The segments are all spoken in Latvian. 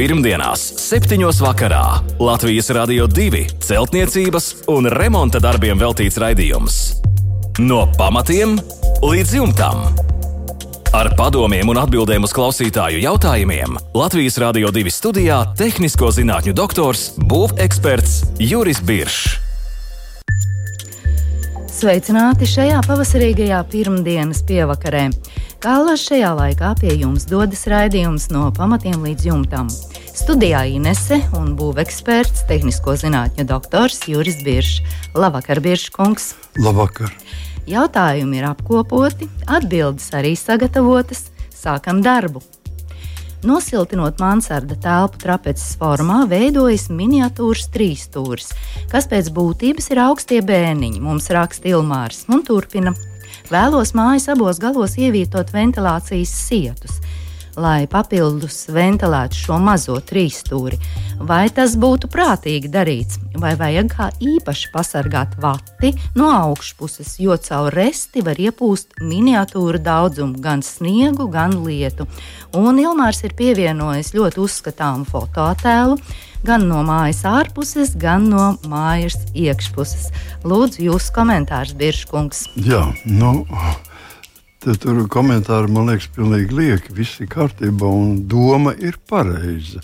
Pirmdienās, 7. vakarā Latvijas Rādio 2 celtniecības un remonta darbiem veltīts raidījums. No pamatiem līdz jumtam. Ar padomiem un atbildēm uz klausītāju jautājumiem Latvijas Rādio 2 studijā - tehnisko zinātņu doktors, būveksperts Juris Biršs. Sveicināti šajā pavasarīgajā pirmdienas pievakarē. Kā lai šajā laikā pie jums dodas raidījums no pamatiem līdz jumtam. Studijā Inese un būveksperts, tehnisko zinātņu doktors Juris Biršs. Labvakar, Biršs kungs! Labvakar! Jautājumi ir apkopoti, atbildes arī sagatavotas. Sākam darbu! Nosiltinot mansarda telpu trapeces formā, veidojas miniatūras trīsstūris, kas pēc būtības ir augstie bēniņi. Mums raksta Ilmārs un turpina. Vēlos mājas abos galos ievietot ventilācijas sietus lai papildus ventilētu šo mazo trīsstūri. Vai tas būtu prātīgi darīts, vai vajag kā īpaši pasargāt vati no augšpuses, jo caur resti var iepūst miniatūru daudzumu, gan sniegu, gan lietu. Un Ilmārs ir pievienojis ļoti uzskatāmu fotoattēlu gan no mājas ārpuses, gan no mājas iekšpuses. Lūdzu, jūsu komentārs, Biržkungs. Jā, nu, Tur komentāri man liekas, pilnīgi lieki. Viss ir kārtībā un doma ir pareiza.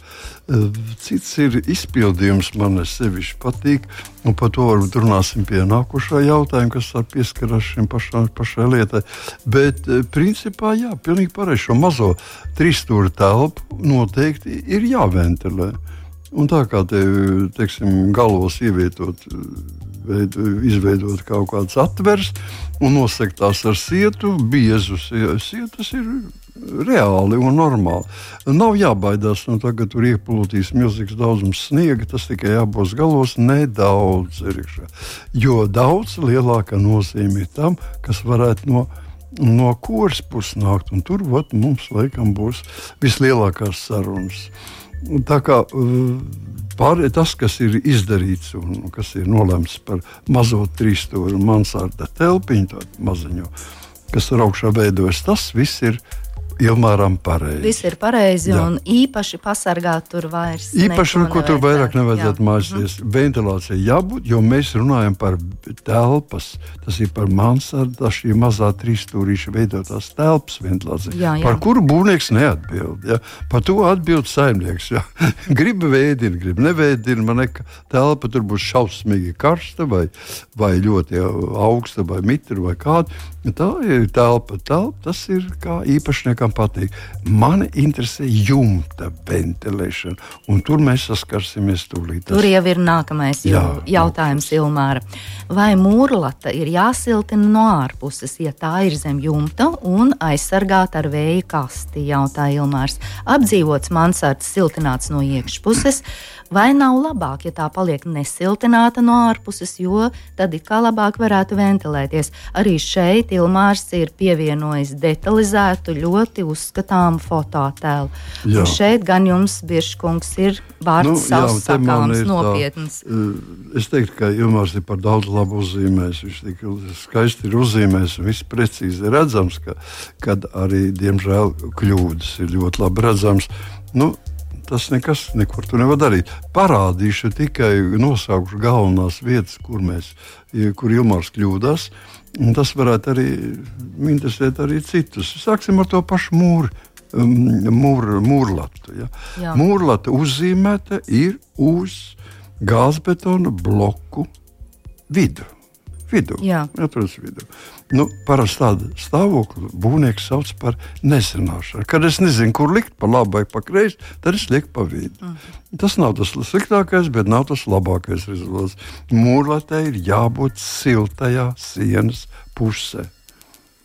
Eh, cits ir izpildījums, man sevišķi patīk. Un par to varbūt runāsim pie nākošā jautājuma, kas pieskarās šim pašā, pašai lietai. Bet eh, principā, jā, pilnīgi pareizi šo mazo trīsstūra telpu noteikti ir jāventilē. Un tā kā te, teiksim, galos ievietot veidu, izveidot kaut kādas atveres un nosegt tās ar sietu, biezu sietas ir reāli un normāli. Nav jābaidās tā, ka tur ieplūdīs milzīgs daudzums sniega. Tas tikai abos galos nedaudz ir. Jo daudz lielāka nozīme ir tam, kas varētu no, no kuras puses nākt. Tur vat, mums laikam būs vislielākās sarunas. Tā kā Pārējais tas, kas ir izdarīts un kas ir nolemts par mazo trīsstūri mansarda telpiņu, tādu maziņu, kas tur augšā veidojas, tas viss ir Ilmāram pareizi. Viss ir pareizi, jā. un īpaši pasargāt tur vairs. Īpaši, ko tur vairāk nevajadzētu mācīties. Mm. Ventilācija jābūt, jo mēs runājam par telpas. Tas ir par mansardu, tā šī mazā trīsstūrīša veidotās telpas ventilācija, jā, jā. par kuru būvnieks neatbild. Ja? Par to atbild saimnieks. Ja? grib vēdināt, grib nevēdināt, man neka telpa tur būs šausmīgi karsta vai, vai ļoti augsta vai mitra vai kāda. Tā ir telpa. telpa tas ir kā īpašniekam patīk. Mani interesē jumta ventilēšana, un tur mēs saskarsimies tūlīt. Tur jau ir nākamais jā, jautājums. Ilmāra. Vai mūrlata ir jāsiltina no ārpuses, ja tā ir zem jumta un aizsargāta ar vēja kasti? Jautā Ilmārs. Apdzīvots mansards siltināts no iekšpuses. Vai nav labāk, ja tā paliek nesiltināta no ārpuses, jo tad it kā labāk varētu ventilēties? Arī šeit Ilmārs ir pievienojis detalizētu, ļoti uzskatāmu fototēlu. Šeit gan jums, Biržkungs, ir vārds nu, savs jā, sakāms, nopietns. Tā, eh, es teiktu, ka Ilmārs ir par daudz labu uzzīmējis. Viņš tik skaisti ir uzzīmējis un viss precīzi redzams, ka, kad arī, diemžēl, kļūdas ir ļoti labi redzams. Nu, tas nekas, nekur tu nevar darīt. Parādīšu tikai nosaukšu galvenās vietas, kur mēs, kur Ilmārs kļūdās. Tas varētu arī interesēt arī citus. Sāksim ar to pašu mūru. Um, mūr, mūrlatu. Ja. Jā. Mūrlata uzzīmēta ir uz gāzbetona bloku vidu vidū. Jā, atrodas vidū. Nu, parasti tādu stāvokli būvnieks sauc par nezināšanu. Kad es nezinu, kur likt, pa labi vai pa kreisi, tad es lieku pa vidu. Mm. Tas nav tas sliktākais, bet nav tas labākais rezultāts. Mūrlatē ir jābūt siltajā sienas pusē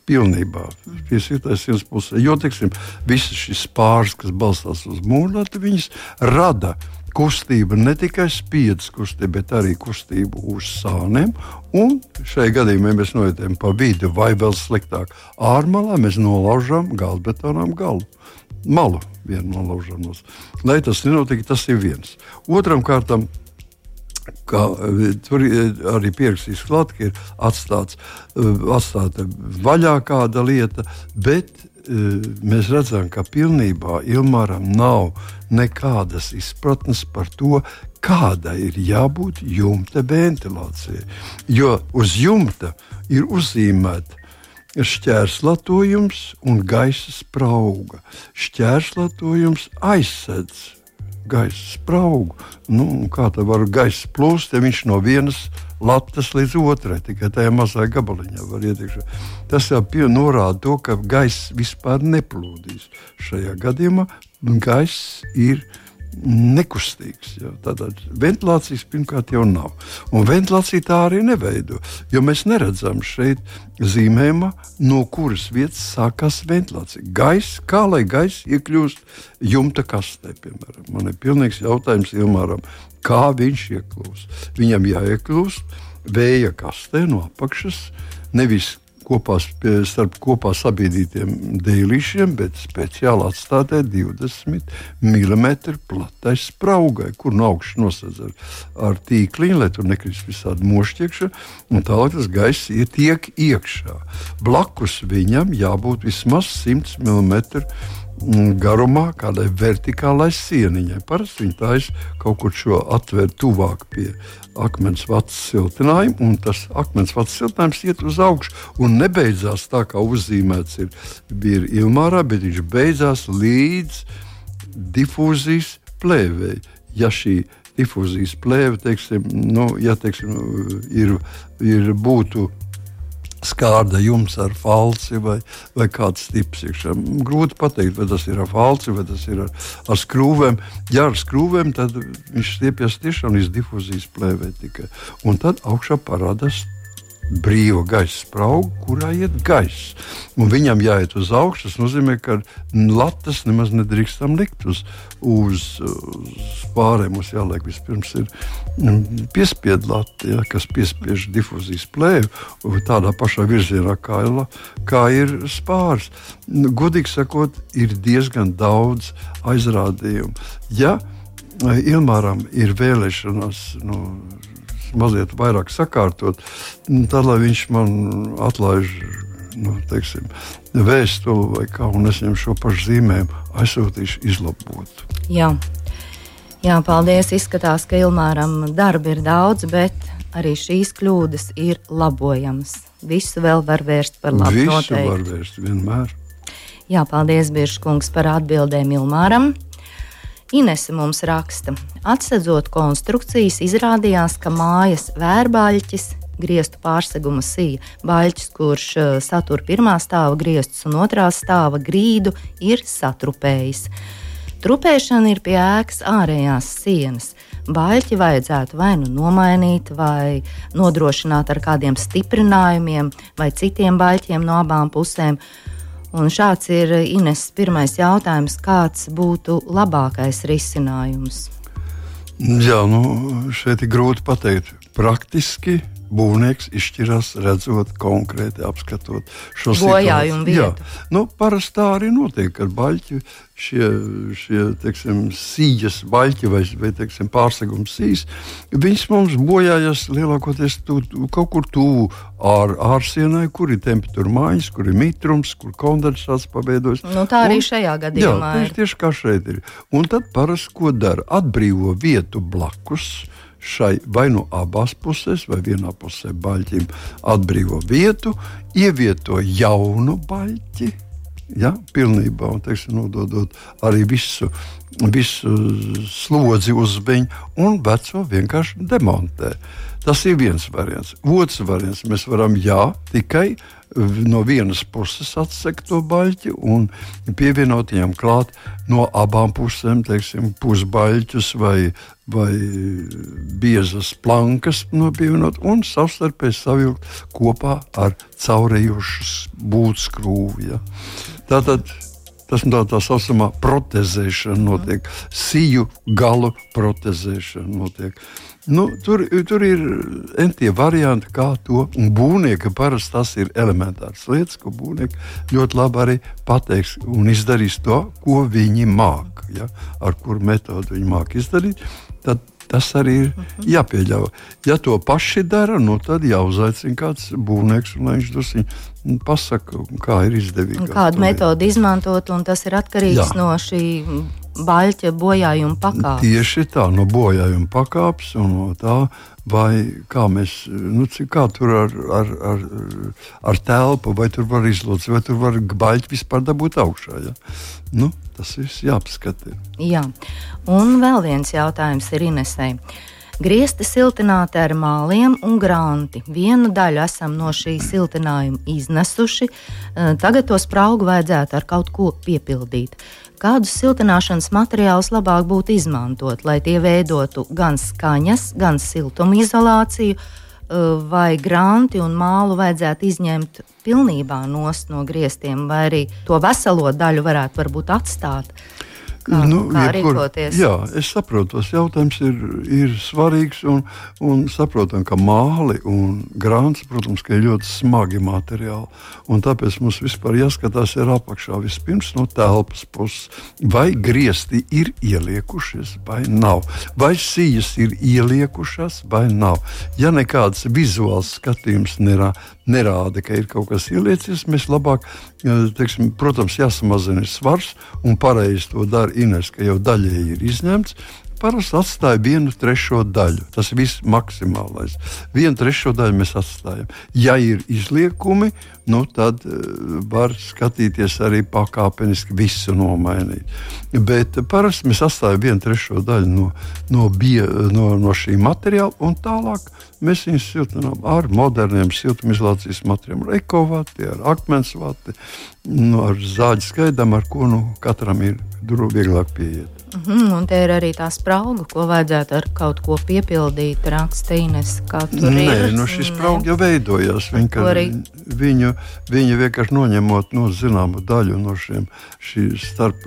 pilnībā piesieties sirds pusē. Jo, teiksim, visas šīs pāris, kas balstās uz mūrlātu, viņas rada kustība ne tikai spiedas kustība, bet arī kustība uz sāniem. Un šajā gadījumā mēs noietējam pa vidu, vai vēl sliktāk, ārmalā mēs nolaužam gāzbetonām galu. Malu vienu nolaužam. Lai tas nenotiktu, tas ir viens. Otram kārtam Ka, tur arī pierakstīts, klāt, ka ir atstāts, atstāta vaļā kāda lieta, bet mēs redzam, ka pilnībā Ilmāram nav nekādas izpratnes par to, kāda ir jābūt jumta ventilācijai. Jo uz jumta ir uzzīmēta šķērslatojums un gaisa sprauga. Šķērslatojums aizsedz gaisa spraugu. Nu, kā tā var gaisa plūst, ja viņš no vienas lapas līdz otrai, tikai tajā mazā gabaliņā var ietiekšā. Tas jau norāda to, ka gaiss vispār neplūdīs. Šajā gadījumā gaiss ir nekustīgs. Ja? Tātad ventilācijas pirmkārt jau nav. Un ventilācija tā arī neveido. Jo mēs neredzam šeit zīmējumā, no kuras vietas sākās ventilācija. Gaiss, kā lai gaiss iekļūst jumta kastē, piemēram. Man ir pilnīgs jautājums Ilmāram, kā viņš iekļūst. Viņam jāiekļūst vēja kastē no apakšas, nevis kopā, starp kopā sabiedrītiem dēlīšiem, bet speciāli atstādē 20 mm platai spraugai, kur no augšas nosedz ar, ar tīkliņu, lai tur nekrist visādi mošķiekša, un tālāk tas gaiss ietiek iekšā. Blakus viņam jābūt vismaz 100 mm Mm, garumā, kādai vertikālai sieniņai. Parasti viņi taisa kaut kur šo atvērt tuvāk pie akmens vats siltinājuma, un tas akmens vats siltinājums iet uz augšu un nebeidzās tā, kā uzzīmēts ir, ir Ilmārā, bet viņš beidzās līdz difūzijas plēvei. Ja šī difūzijas plēve, teiksim, nu, ja teiksim, ir, ir būtu skārda jums ar falci vai, vai kāds tips iekšā. Grūti pateikt, vai tas ir ar falci vai tas ir ar, ar skrūvēm. Ja ar skrūvēm, tad viņš stiepjas tiešām līdz difuzijas plēvē tikai. Un tad augšā parādās brīva gaisa sprauga, kurā iet gaiss. Un viņam jāiet uz augšu. Tas nozīmē, ka latas nemaz nedrīkstam likt uz, uz, uz pārējiem. Mums jāliek vispirms ir mm, piespiedu lati, ja, kas piespiež difuzijas plēvi tādā pašā virzienā, kā, kā ir spārs. Godīgi sakot, ir diezgan daudz aizrādījumu. Ja Ilmāram ir vēlēšanās. Nu, mazliet vairāk sakārtot, tad lai viņš man atlaiž nu, teiksim, vēstuli vai kā, un es viņam šo pašu zīmējumu aizsūtīšu izlabot. Jā. Jā, paldies. Izskatās, ka Ilmāram darba ir daudz, bet arī šīs kļūdas ir labojamas. Visu vēl var vērst par labu. Visu noteikti. var vērst vienmēr. Jā, paldies, Biržkungs, par atbildēm Ilmāram. Inese mums raksta, atsedzot konstrukcijas, izrādījās, ka mājas vērbaļķis, griestu pārseguma sija, baļķis, kurš uh, satur pirmā stāva griestus un otrā stāva grīdu, ir satrupējis. Trupēšana ir pie ēkas ārējās sienas. Baļķi vajadzētu vai nu nomainīt, vai nodrošināt ar kādiem stiprinājumiem, vai citiem baļķiem no abām pusēm. Un šāds ir Ines pirmais jautājums, kāds būtu labākais risinājums? Jā, nu, šeit ir grūti pateikt. Praktiski būvnieks izšķirās redzot konkrēti, apskatot šo bojājumu vietu. Jā, nu, parasti tā arī notiek ar baļķi. Šie, šie teiksim, sījas baļķi vai, vai teiksim, pārsegums sīs, viņas mums bojājas lielākoties tu, tu, kaut kur tuvu ār, ārsienai, kur ir temperatūra mājas, kur ir mitrums, kur kondensāts pabeidojas. Nu, tā arī Un, šajā gadījumā jā, ir. Tieši kā šeit ir. Un tad parasti ko dara? Atbrīvo vietu blakus šai vai no abās pusēs, vai vienā pusē baļķim atbrīvo vietu, ievieto jaunu baļķi. Ja, pilnībā, un teiksim, nododot arī visu, visu slodzi uz viņu, un veco vienkārši demontē. Tas ir viens variants. Otrs variants mēs varam, jā, tikai no vienas puses atsekt to baļķi un pievienot viņam klāt no abām pusēm, teiksim, pusbaļķus vai, vai biezas plankas nopievienot un savstarpēji savilkt kopā ar caurējušu būtskrūvi. Ja. Tātad tas tā, tā saucamā protezēšana notiek, siju galu protezēšana notiek. Nu, tur, tur ir entie varianti, kā to būvnieki parasti tas ir elementārs lietas, ko būvnieki ļoti labi arī pateiks un izdarīs to, ko viņi māk, ja, ar kuru metodu viņi māk izdarīt. Tad Tas arī ir jāpieļauj. Ja to paši dara, nu, tad jāuzaicina kāds būvnieks, un viņš druskuļi pasaka, kā ir izdevīgi. Kādu metodi izmantot, un tas ir atkarīgs Jā. no šī baļķa bojājuma pakāpes. Tieši tā, no bojājuma pakāpes un no tā, vai kā mēs, nu, cik kā tur ar, ar, ar, ar telpu, vai tur var izlūgt, vai tur var baļķi vispār dabūt augšā. Ja? Nu, tas viss jāapskata. Jā, un vēl viens jautājums ir Inesai. Griezti siltināti ar māliem un granti. Vienu daļu esam no šī siltinājuma iznesuši. Eh, tagad to spraugu vajadzētu ar kaut ko piepildīt. Kādus siltināšanas materiālus labāk būtu izmantot, lai tie veidotu gan skaņas, gan siltumizolāciju, eh, vai granti un mālu vajadzētu izņemt pilnībā no griestiem, vai arī to veselo daļu varētu atstāt? Kā, nu, kā jebkur, rīkoties? Jā, es saprotu, tas jautājums ir, ir svarīgs un, un saprotam, ka māli un grāns, protams, ir ļoti smagi materiāli. Tāpēc mums vispār jāskatās ir apakšā vispirms no telpas puses, vai griezti ir ieliekušies vai nav, vai sijas ir ieliekušās vai nav. Ja nekāds vizuāls skatījums nerā, nerāda, ka ir kaut kas ieliecies, mēs labāk, teiksim, protams, jāsamazina svars un pareizi to dara Ines, ka jau daļēji ir izņemts parasti atstāja vienu trešo daļu. Tas ir viss maksimālais. Vienu trešo daļu mēs atstājam. Ja ir izliekumi, nu, tad uh, var skatīties arī pakāpeniski visu nomainīt. Bet parasti mēs atstājam vienu trešo daļu no, no, bie, no, no šī materiāla un tālāk. Mēs viņus siltinām ar moderniem siltumizolācijas materiāliem, ar ekovāti, ar akmensvāti, nu, ar zāģi skaidām, ar ko nu, katram ir vieglāk pieiet. Mm -hmm, un te ir arī tā sprauga, ko vajadzētu ar kaut ko piepildīt, rakstīnes, kā tur Nē, ir. Nē, nu šis sprauga jau veidojās. Viņa, arī... viņu, viņu vienkārši noņemot no zināmu daļu no šiem starp,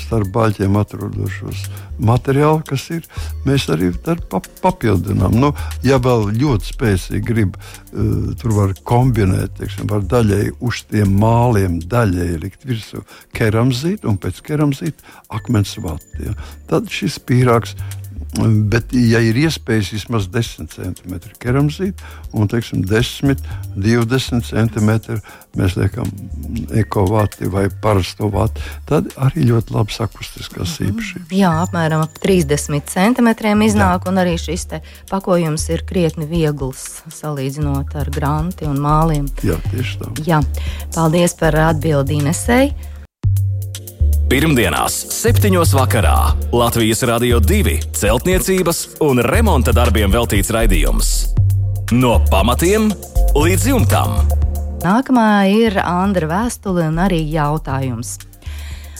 starp baļķiem atrodošos materiālu, kas ir, mēs arī pa, papildinām. Nu, ja vēl ļoti spēcīgi grib, uh, tur var kombinēt, teiksim, var daļēji uz tiem māliem, daļēji likt virsū keramzītu un pēc keramzīta akmens vati. Ja. Tad šis pīrāgs Bet, ja ir iespējas vismaz 10 cm keramzīt, un teiksim, 10, 20 cm mēs liekam ekovāti vai parasto vāti, tad arī ļoti labs akustiskās mhm. īpašības. Jā, apmēram 30 cm iznāk, Jā. un arī šis pakojums ir krietni viegls salīdzinot ar granti un māliem. Jā, tieši tā. Jā. Paldies par atbildi Inesei. Pirmdienās, 7. vakarā Latvijas Rādio 2 celtniecības un remonta darbiem veltīts raidījums. No pamatiem līdz jumtam. Nākamā ir Andra vēstule un arī jautājums.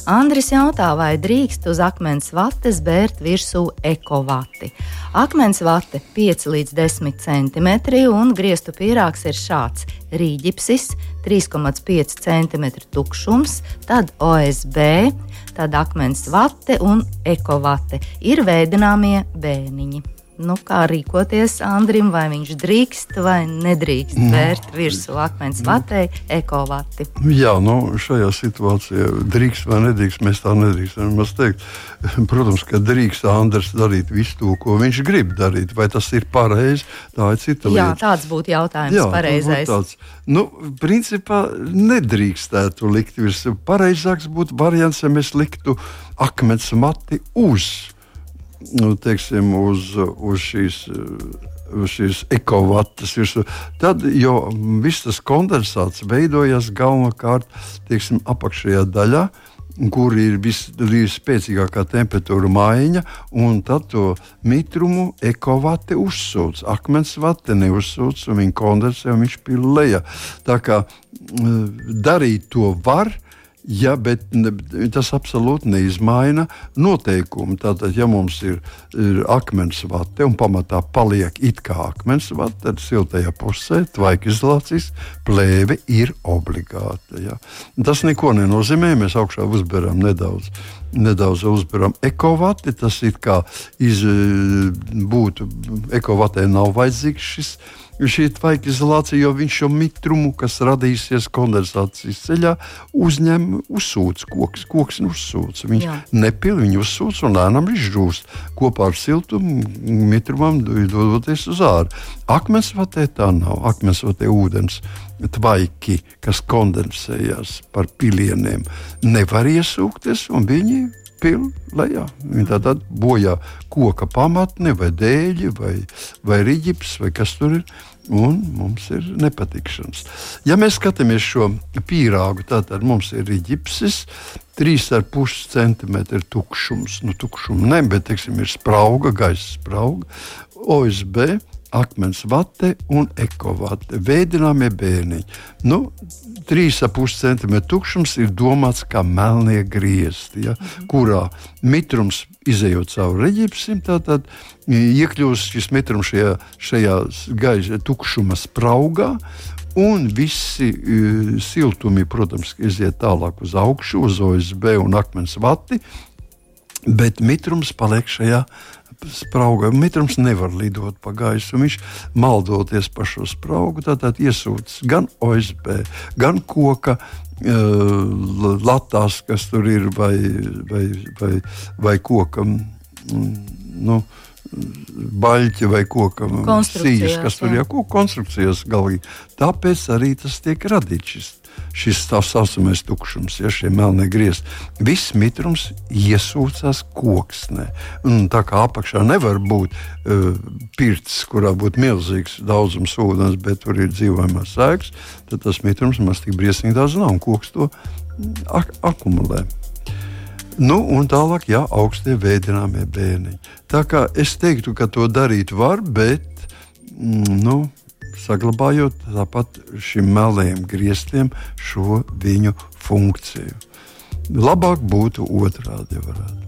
Andris jautā, vai drīkst uz akmens vates bērt virsū ekovati. Akmens vate 5 līdz 10 cm un griestu pīrāgs ir šāds - rīģipsis, 3,5 cm tukšums, tad OSB, tad akmens vate un ekovate. Ir veidināmie bēniņi nu, kā rīkoties Andrim, vai viņš drīkst vai nedrīkst mm. vērt virsū akmens vatei, ekovati. Jā, nu, šajā situācijā drīkst vai nedrīkst, mēs tā nedrīkstam maz teikt. Protams, ka drīkst Andris darīt visu to, ko viņš grib darīt. Vai tas ir pareizi, tā ir cita lieta. Jā, tāds būtu jautājums Jā, pareizais. Tāds, nu, principā nedrīkstētu likt virsū. Pareizāks būtu variants, ja mēs liktu akmens mati uz nu, teiksim, uz, uz šīs. Uz šīs ekovatas virsū. Tad jau viss tas kondensāts veidojas galvenokārt teiksim, apakšējā daļā, kur ir visspēcīgākā temperatūra maiņa, un tad to mitrumu ekovate uzsūc. Akmens vate neuzsūc, un viņa kondensē, un viņš pil lejā. Tā kā darīt to var, Ja, bet tas absolūti neizmaina noteikumu. Tātad, ja mums ir, ir akmens vate un pamatā paliek it kā akmens vate, tad siltajā pusē tvaika izolācijas plēve ir obligāta. Ja. Tas neko nenozīmē. Mēs augšā uzberam nedaudz. Nedaudz uzberam ekovati. Tas it kā iz, būtu ekovatē nav vajadzīgs šis šī tvaika izolācija, jo viņš šo mitrumu, kas radīsies kondensācijas ceļā, uzņem, uzsūc koks. Koks uzsūc. Viņš Jā. nepiln, viņš uzsūc un lēnām izžūst kopā ar siltumu mitrumam, dodoties uz ārā. Akmensvatē tā nav. Akmensvatē ūdens tvaiki, kas kondensējās par pilieniem, nevar iesūkties, un viņi pilnu lejā. Viņi tātad bojā koka pamatni, vai dēļi, vai, vai riģips, vai kas tur ir. Un mums ir nepatikšanas. Ja mēs skatāmies šo pīrāgu, tad mums ir ģipsis, 3,5 cm tukšums. Nu, tukšuma ne, bet teiksim, ir sprauga, gaisa sprauga, OSB akmens vate un ekovate. Veidināmie bērniņi. Nu, 3,5 cm tukšums ir domāts kā melnie griezti, ja, mhm. kurā mitrums izējot cauri reģipsim, tad iekļūst šis mitrums šajā, šajā gaisa tukšuma spraugā. Un visi uh, siltumi, protams, iziet tālāk uz augšu, uz OSB un akmens vati, bet mitrums paliek šajā sprauga. Mitrums nevar lidot pa gaisu. Viņš maldoties pa šo spraugu, tātad iesūc gan OSB, gan koka. Uh, latās, kas tur ir, vai, vai, vai, vai kokam, nu, baļķi vai koka sīņas, kas tur ir, ko konstrukcijas galvīgi. Tāpēc arī tas tiek radīts šis šis tā saucamais tukšums, ja šie melnie griezti. Viss mitrums iesūcās koksnē. Un tā kā apakšā nevar būt uh, pirts, kurā būtu milzīgs daudzums ūdens, bet tur ir dzīvojamās sēklas, tad tas mitrums maz tik briesmīgi daudz nav un koks to ak akumulē. Nu, un tālāk, jā, augstie veidināmie bērni. Tā kā es teiktu, ka to darīt var, bet mm, nu, saglabājot tāpat šim melnajam grieztiem šo viņu funkciju. Labāk būtu otrādi, ja varētu.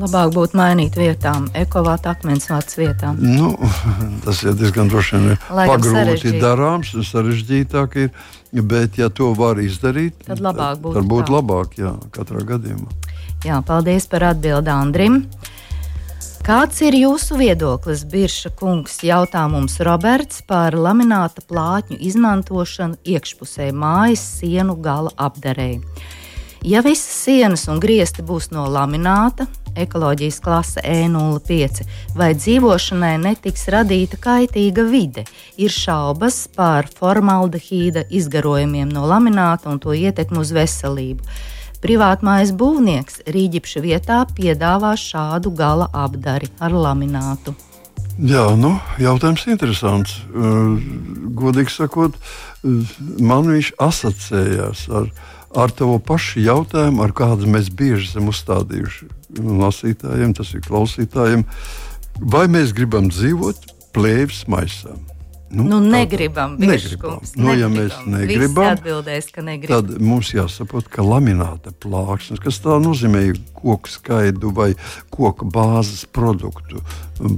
Labāk būtu mainīt vietām, ekovāta akmens vārds vietām. Nu, tas ir diezgan droši vien pagrūti darāms, sarežģītāk ir. Bet, ja to var izdarīt, tad labāk būtu. Tad būtu labāk, jā, katrā gadījumā. Jā, paldies par atbildi Andrim. Kāds ir jūsu viedoklis, Birša kungs? Jautā mums Roberts par lamināta plātņu izmantošanu iekšpusē mājas sienu gala apdarēji. Ja visas sienas un griezti būs no lamināta, ekoloģijas klase E05, vai dzīvošanai netiks radīta kaitīga vide, ir šaubas par formaldehīda izgarojumiem no lamināta un to ietekmi uz veselību. Privātmājas būvnieks Rīģipša vietā piedāvā šādu gala apdari ar laminātu. Jā, nu, jautājums interesants. Godīgi sakot, man viņš asociējās ar, ar tavu pašu jautājumu, ar kādu mēs bieži esam uzstādījuši lasītājiem, tas ir klausītājiem. Vai mēs gribam dzīvot plēvis maisā? Nu, nu, negribam, negribam. Nu, ja mēs negribam, atbildēs, negribam. tad mums jāsaprot, ka lamināta plāksne, kas tā nozīmē koku skaidu vai koku bāzes produktu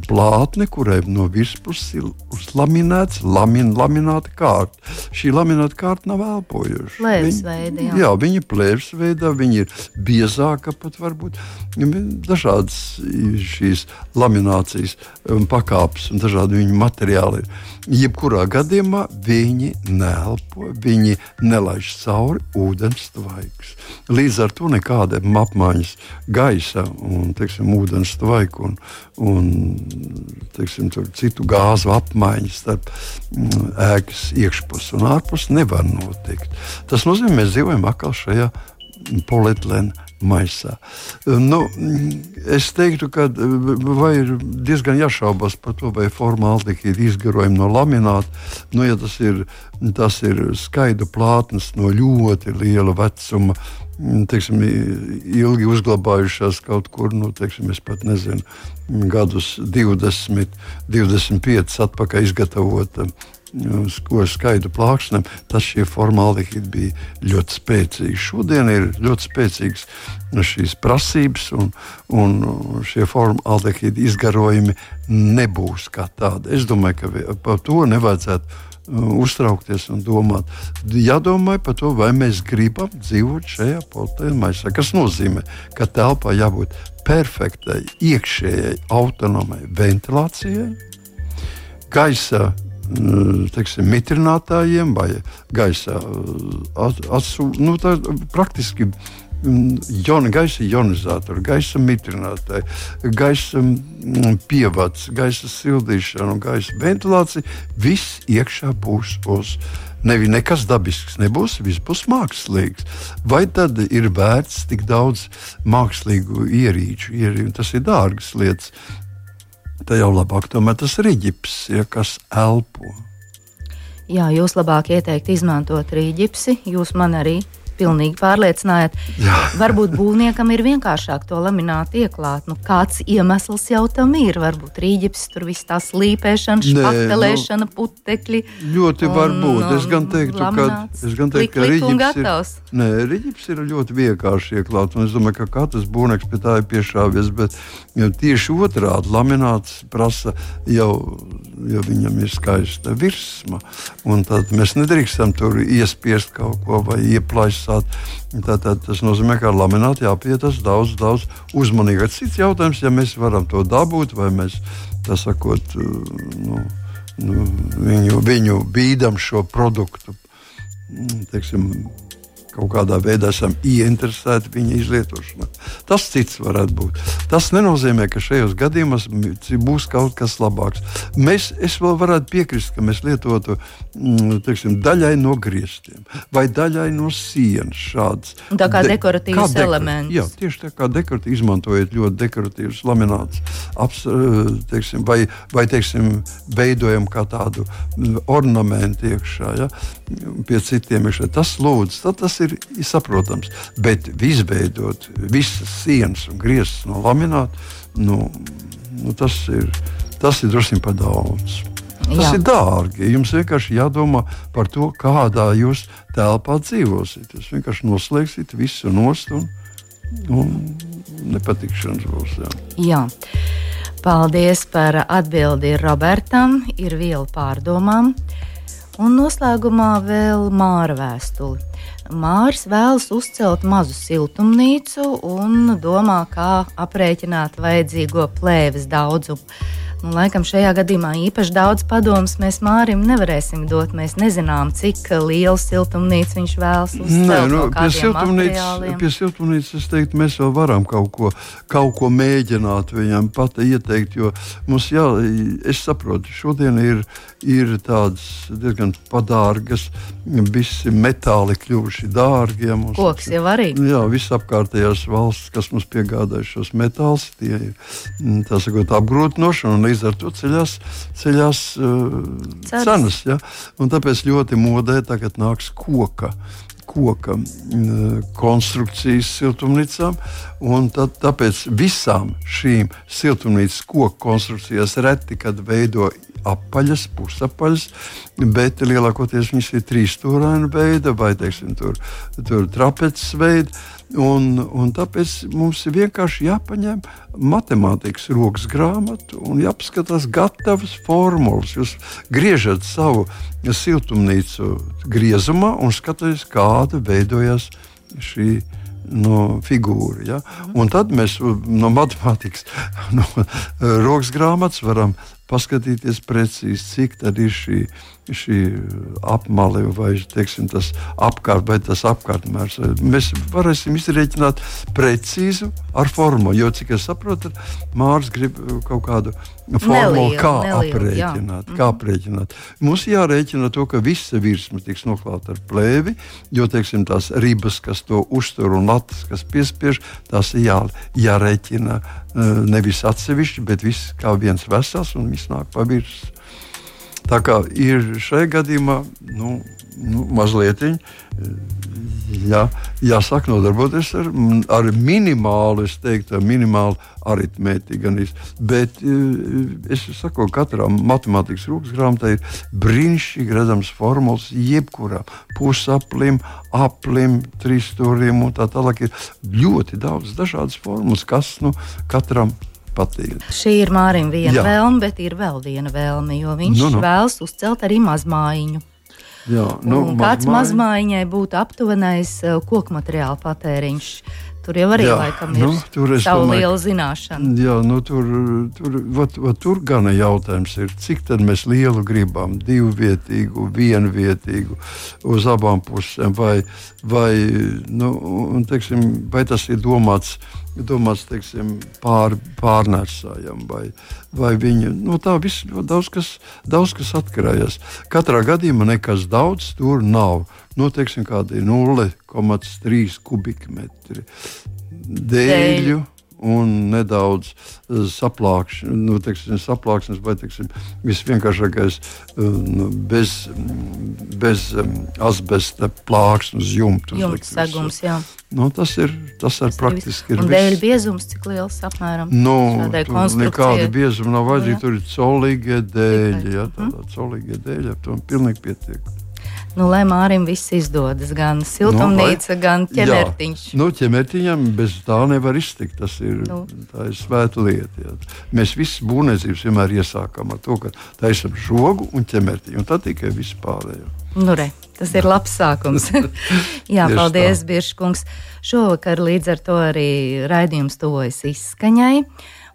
plātne, kurai no virspuses ir uzlaminēts lamin, lamināta kārta. Šī lamināta kārta nav elpojoša. Plēves veida, jā. jā, viņa ir plēves veidā, viņa ir biezāka pat varbūt. Dažādas šīs laminācijas pakāpes un dažādi viņu materiāli jebkurā gadījumā viņi neelpo, viņi nelaiž cauri ūdens tvaikus. Līdz ar to nekādiem apmaiņas gaisa un teiksim, ūdens tvaiku un, un teiksim, citu gāzu apmaiņas starp mm, ēkas iekšpusi un ārpusi nevar notikt. Tas nozīmē, ka mēs dzīvojam atkal šajā polietilēna maisā. Nu, es teiktu, ka ir diezgan jāšaubas par to, vai formāldehīda izgarojumi no lamināta. Nu, ja tas ir, tas ir skaidra plātnes no ļoti liela vecuma. Teiksim, ilgi uzglabājušās kaut kur, nu, teiksim, es pat nezinu, gadus 20, 25 atpakaļ izgatavota ko skaitu plāksnēm, tas šie formāldehydi bija ļoti spēcīgi. Šodien ir ļoti spēcīgas šīs prasības, un, un šie formāldehydi izgarojumi nebūs kā tādi. Es domāju, ka par to nevajadzētu uztraukties un domāt. Jādomā par to, vai mēs gribam dzīvot šajā poltēna maisā. Tas nozīmē, ka telpā jābūt perfektai, iekšējai, autonomai ventilācijai, gaisa teiksim, mitrinātājiem vai gaisa atsūtījumiem. Nu, tā, praktiski Jona, gaisa ionizātori, gaisa mitrinātāji, gaisa pievads, gaisa sildīšana un gaisa ventilācija. Viss iekšā būs uz. Nevi nekas dabisks nebūs, viss būs mākslīgs. Vai tad ir vērts tik daudz mākslīgu ierīču? ierīču tas ir dārgas lietas. Tā jau labāk, tomēr tas ir ģips, ja, kas elpo. Jā, jūs labāk ieteikt izmantot rīģipsi. Jūs man arī pilnīgi pārliecinājāt. Jā. Varbūt būvniekam ir vienkāršāk to laminātu ieklāt. Nu, kāds iemesls jau tam ir? Varbūt rīģips, tur viss tā slīpēšana, špaktelēšana, nu, putekļi. Ļoti un, var būt. Es gan teiktu, ka, es gan teiktu, ka rīģips ir, nē, rīģips ir ļoti vienkārši ieklāt. Un es domāju, ka katrs būvnieks pie tā ir piešāvies. Bet tieši otrādi lamināts prasa jau, jo viņam ir skaista virsma. Tad mēs nedrīkstam tur iespiest kaut ko vai ieplaist sāt. Tātad tas nozīmē, ka ar laminātu jāpietas daudz, daudz uzmanīgāk. Cits jautājums, ja mēs varam to dabūt, vai mēs tā sakot, nu, nu, viņu, viņu bīdam šo produktu. Teiksim, kaut kādā veidā esam ieinteresēti viņa izlietošanā. Tas cits varētu būt. Tas nenozīmē, ka šajos gadījumos būs kaut kas labāks. Mēs, es vēl varētu piekrist, ka mēs lietotu teiksim, daļai no griestiem vai daļai no sienas šādas. Tā kā de dekoratīvs kā elements. Jā, tieši tā kā dekoratīvs, izmantojot ļoti dekoratīvus laminātus, eh, teiksim, vai, vai teiksim, veidojam kā tādu ornamentu iekšā, ja, pie citiem iekšā. Tas lūdzu, tad tas ir ir, ir saprotams. Bet izveidot visas sienas un grieztus no lamināta, nu, nu, tas ir, tas ir drusku par daudz. Tas Jā. ir dārgi. Jums vienkārši jādomā par to, kādā jūs telpā dzīvosiet. Jūs vienkārši noslēgsiet visu nost un, un nepatikšanas būs. Jā. Jā. Paldies par atbildi Robertam. Ir viela pārdomām. Un noslēgumā vēl māra vēstuli. Māris vēlas uzcelt mazu siltumnīcu un domā, kā aprēķināt vajadzīgo plēves daudzumu. Nu, laikam šajā gadījumā īpaši daudz padomus mēs Mārim nevarēsim dot. Mēs nezinām, cik lielu siltumnīcu viņš vēlas uzcelt. Nē, nu, pie, siltumnīcas, pie siltumnīcas teiktu, mēs vēl varam kaut ko, kaut ko mēģināt viņam pat ieteikt, jo mums jā, es saprotu, šodien ir, ir tādas diezgan padārgas, visi metāli kļuvuši dārgi. Ja mums, Koks jau arī. Jā, visapkārtējās valsts, kas mums piegādāja šos metālus, tie ir, sakot, apgrūtinoši līdz ar to ceļās, ceļās uh, cenas. Ja? Un tāpēc ļoti modē tagad nāks koka koka konstrukcijas siltumnīcām. Tad, tāpēc visām šīm siltumnīcas koku konstrukcijās reti kad veido apaļas, pusapaļas, bet lielākoties viņas ir trīsstūraina veida vai teiksim, tur, tur trapeces veida. Un, un tāpēc mums ir vienkārši jāpaņem matemātikas rokas grāmata un jāpaskatās gatavas formulas. Jūs griežat savu siltumnīcu griezumā un skatāties, kāda veidojas šī no figūra. Ja? Un tad mēs no matemātikas, no rokas grāmatas varam paskatīties precīzi, cik tad ir šī, šī apmale vai teiksim, tas apkārt, vai tas apkārtmērs. Mēs varēsim izrēķināt precīzu ar formulu, jo, cik es saprotu, Mārcis grib kaut kādu formulu, kā nelielu, aprēķināt. Jā. Kā mhm. aprēķināt. Mums jārēķina to, ka visa virsma tiks noklāta ar plēvi, jo teiksim, tās ribas, kas to uztur un latas, kas piespiež, tās jā, jārēķina Eh, nevis atsevišķi, bet viss kā viens vesels un viss nāk pa virsmu. Tā kā ir šajā gadījumā nu, nu, mazliet jā, jāsāk nodarboties ar, ar minimālu, es teiktu, minimālu aritmētiku. Bet eh, es saku, ka katrā matemātikas rūkas grāmatā ir brīnišķīgi redzams formulas jebkuram pusaplim, aplim, trīsstūrim un tā tālāk. Ir ļoti daudz dažādas formulas, kas nu, katram ir patīk. Šī ir Mārim viena Jā. vēlme, bet ir vēl viena vēlme, jo viņš nu, nu. vēlas uzcelt arī mazmājiņu. Jā, nu, kāds mazmājiņai būtu aptuvenais uh, koku materiāla patēriņš? Tur jau arī jā, laikam ir nu, savu domāju, lielu zināšanu. Jā, nu, tur, tur, vat, vat, tur gan jautājums ir, cik mēs lielu gribam, divvietīgu, vienvietīgu, uz abām pusēm, vai, vai, nu, un, teiksim, vai tas ir domāts domāts teiksim, pār, pārnēsājam, vai, vai viņa. Nu, tā viss ļoti daudz kas, daudz kas atkarīgs. Katrā gadījumā nekas daudz tur nav. Nu, teiksim, kādi 0,3 kubikmetri dēļu. Dēļ un nedaudz eh, saplākš, nu, teiksim, saplāksnes, vai teiksim, visvienkāršākais eh, nu, bez, bez um, asbesta plāksnes jumtu. Jumts segums, jā. Nu, tas ir, tas ir praktiski. Ir un dēļ biezums, cik liels apmēram? Nu, nekāda biezuma nav vajadzīga, tur ir colīgie dēļi, jā, tādā colīgie dēļi, ar to pilnīgi pietiek nu, lai Mārim viss izdodas. Gan siltumnīca, nu, vai, gan ķemertiņš. Jā, nu, ķemertiņam bez tā nevar iztikt. Tas ir, nu. ir svēta lieta. Jā. Mēs visi būvniecības vienmēr iesākam ar to, ka taisam žogu un ķemertiņu, un tad tikai viss pārējo. Nu, re. Tas ir labs sākums. Jā, paldies, Biržkungs. Šovakar līdz ar to arī raidījums tuvojas izskaņai.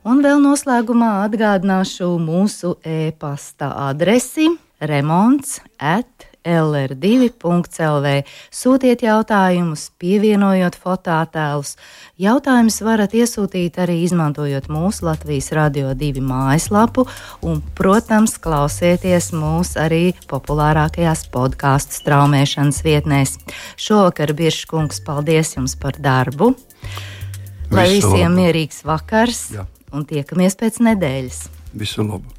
Un vēl noslēgumā atgādināšu mūsu e-pasta adresi remonds at LR2.CLV. Sūtiet jautājumus, pievienojot fototēlus. Jautājumus varat iesūtīt arī izmantojot mūsu Latvijas Radio 2 mājaslapu, un, protams, klausieties mūs arī populārākajās podkāstu straumēšanas vietnēs. Šovakar, Biržkungs, paldies jums par darbu! Lai Visu visiem labu. mierīgs vakars, Jā. un tiekamies pēc nedēļas! Visu labu!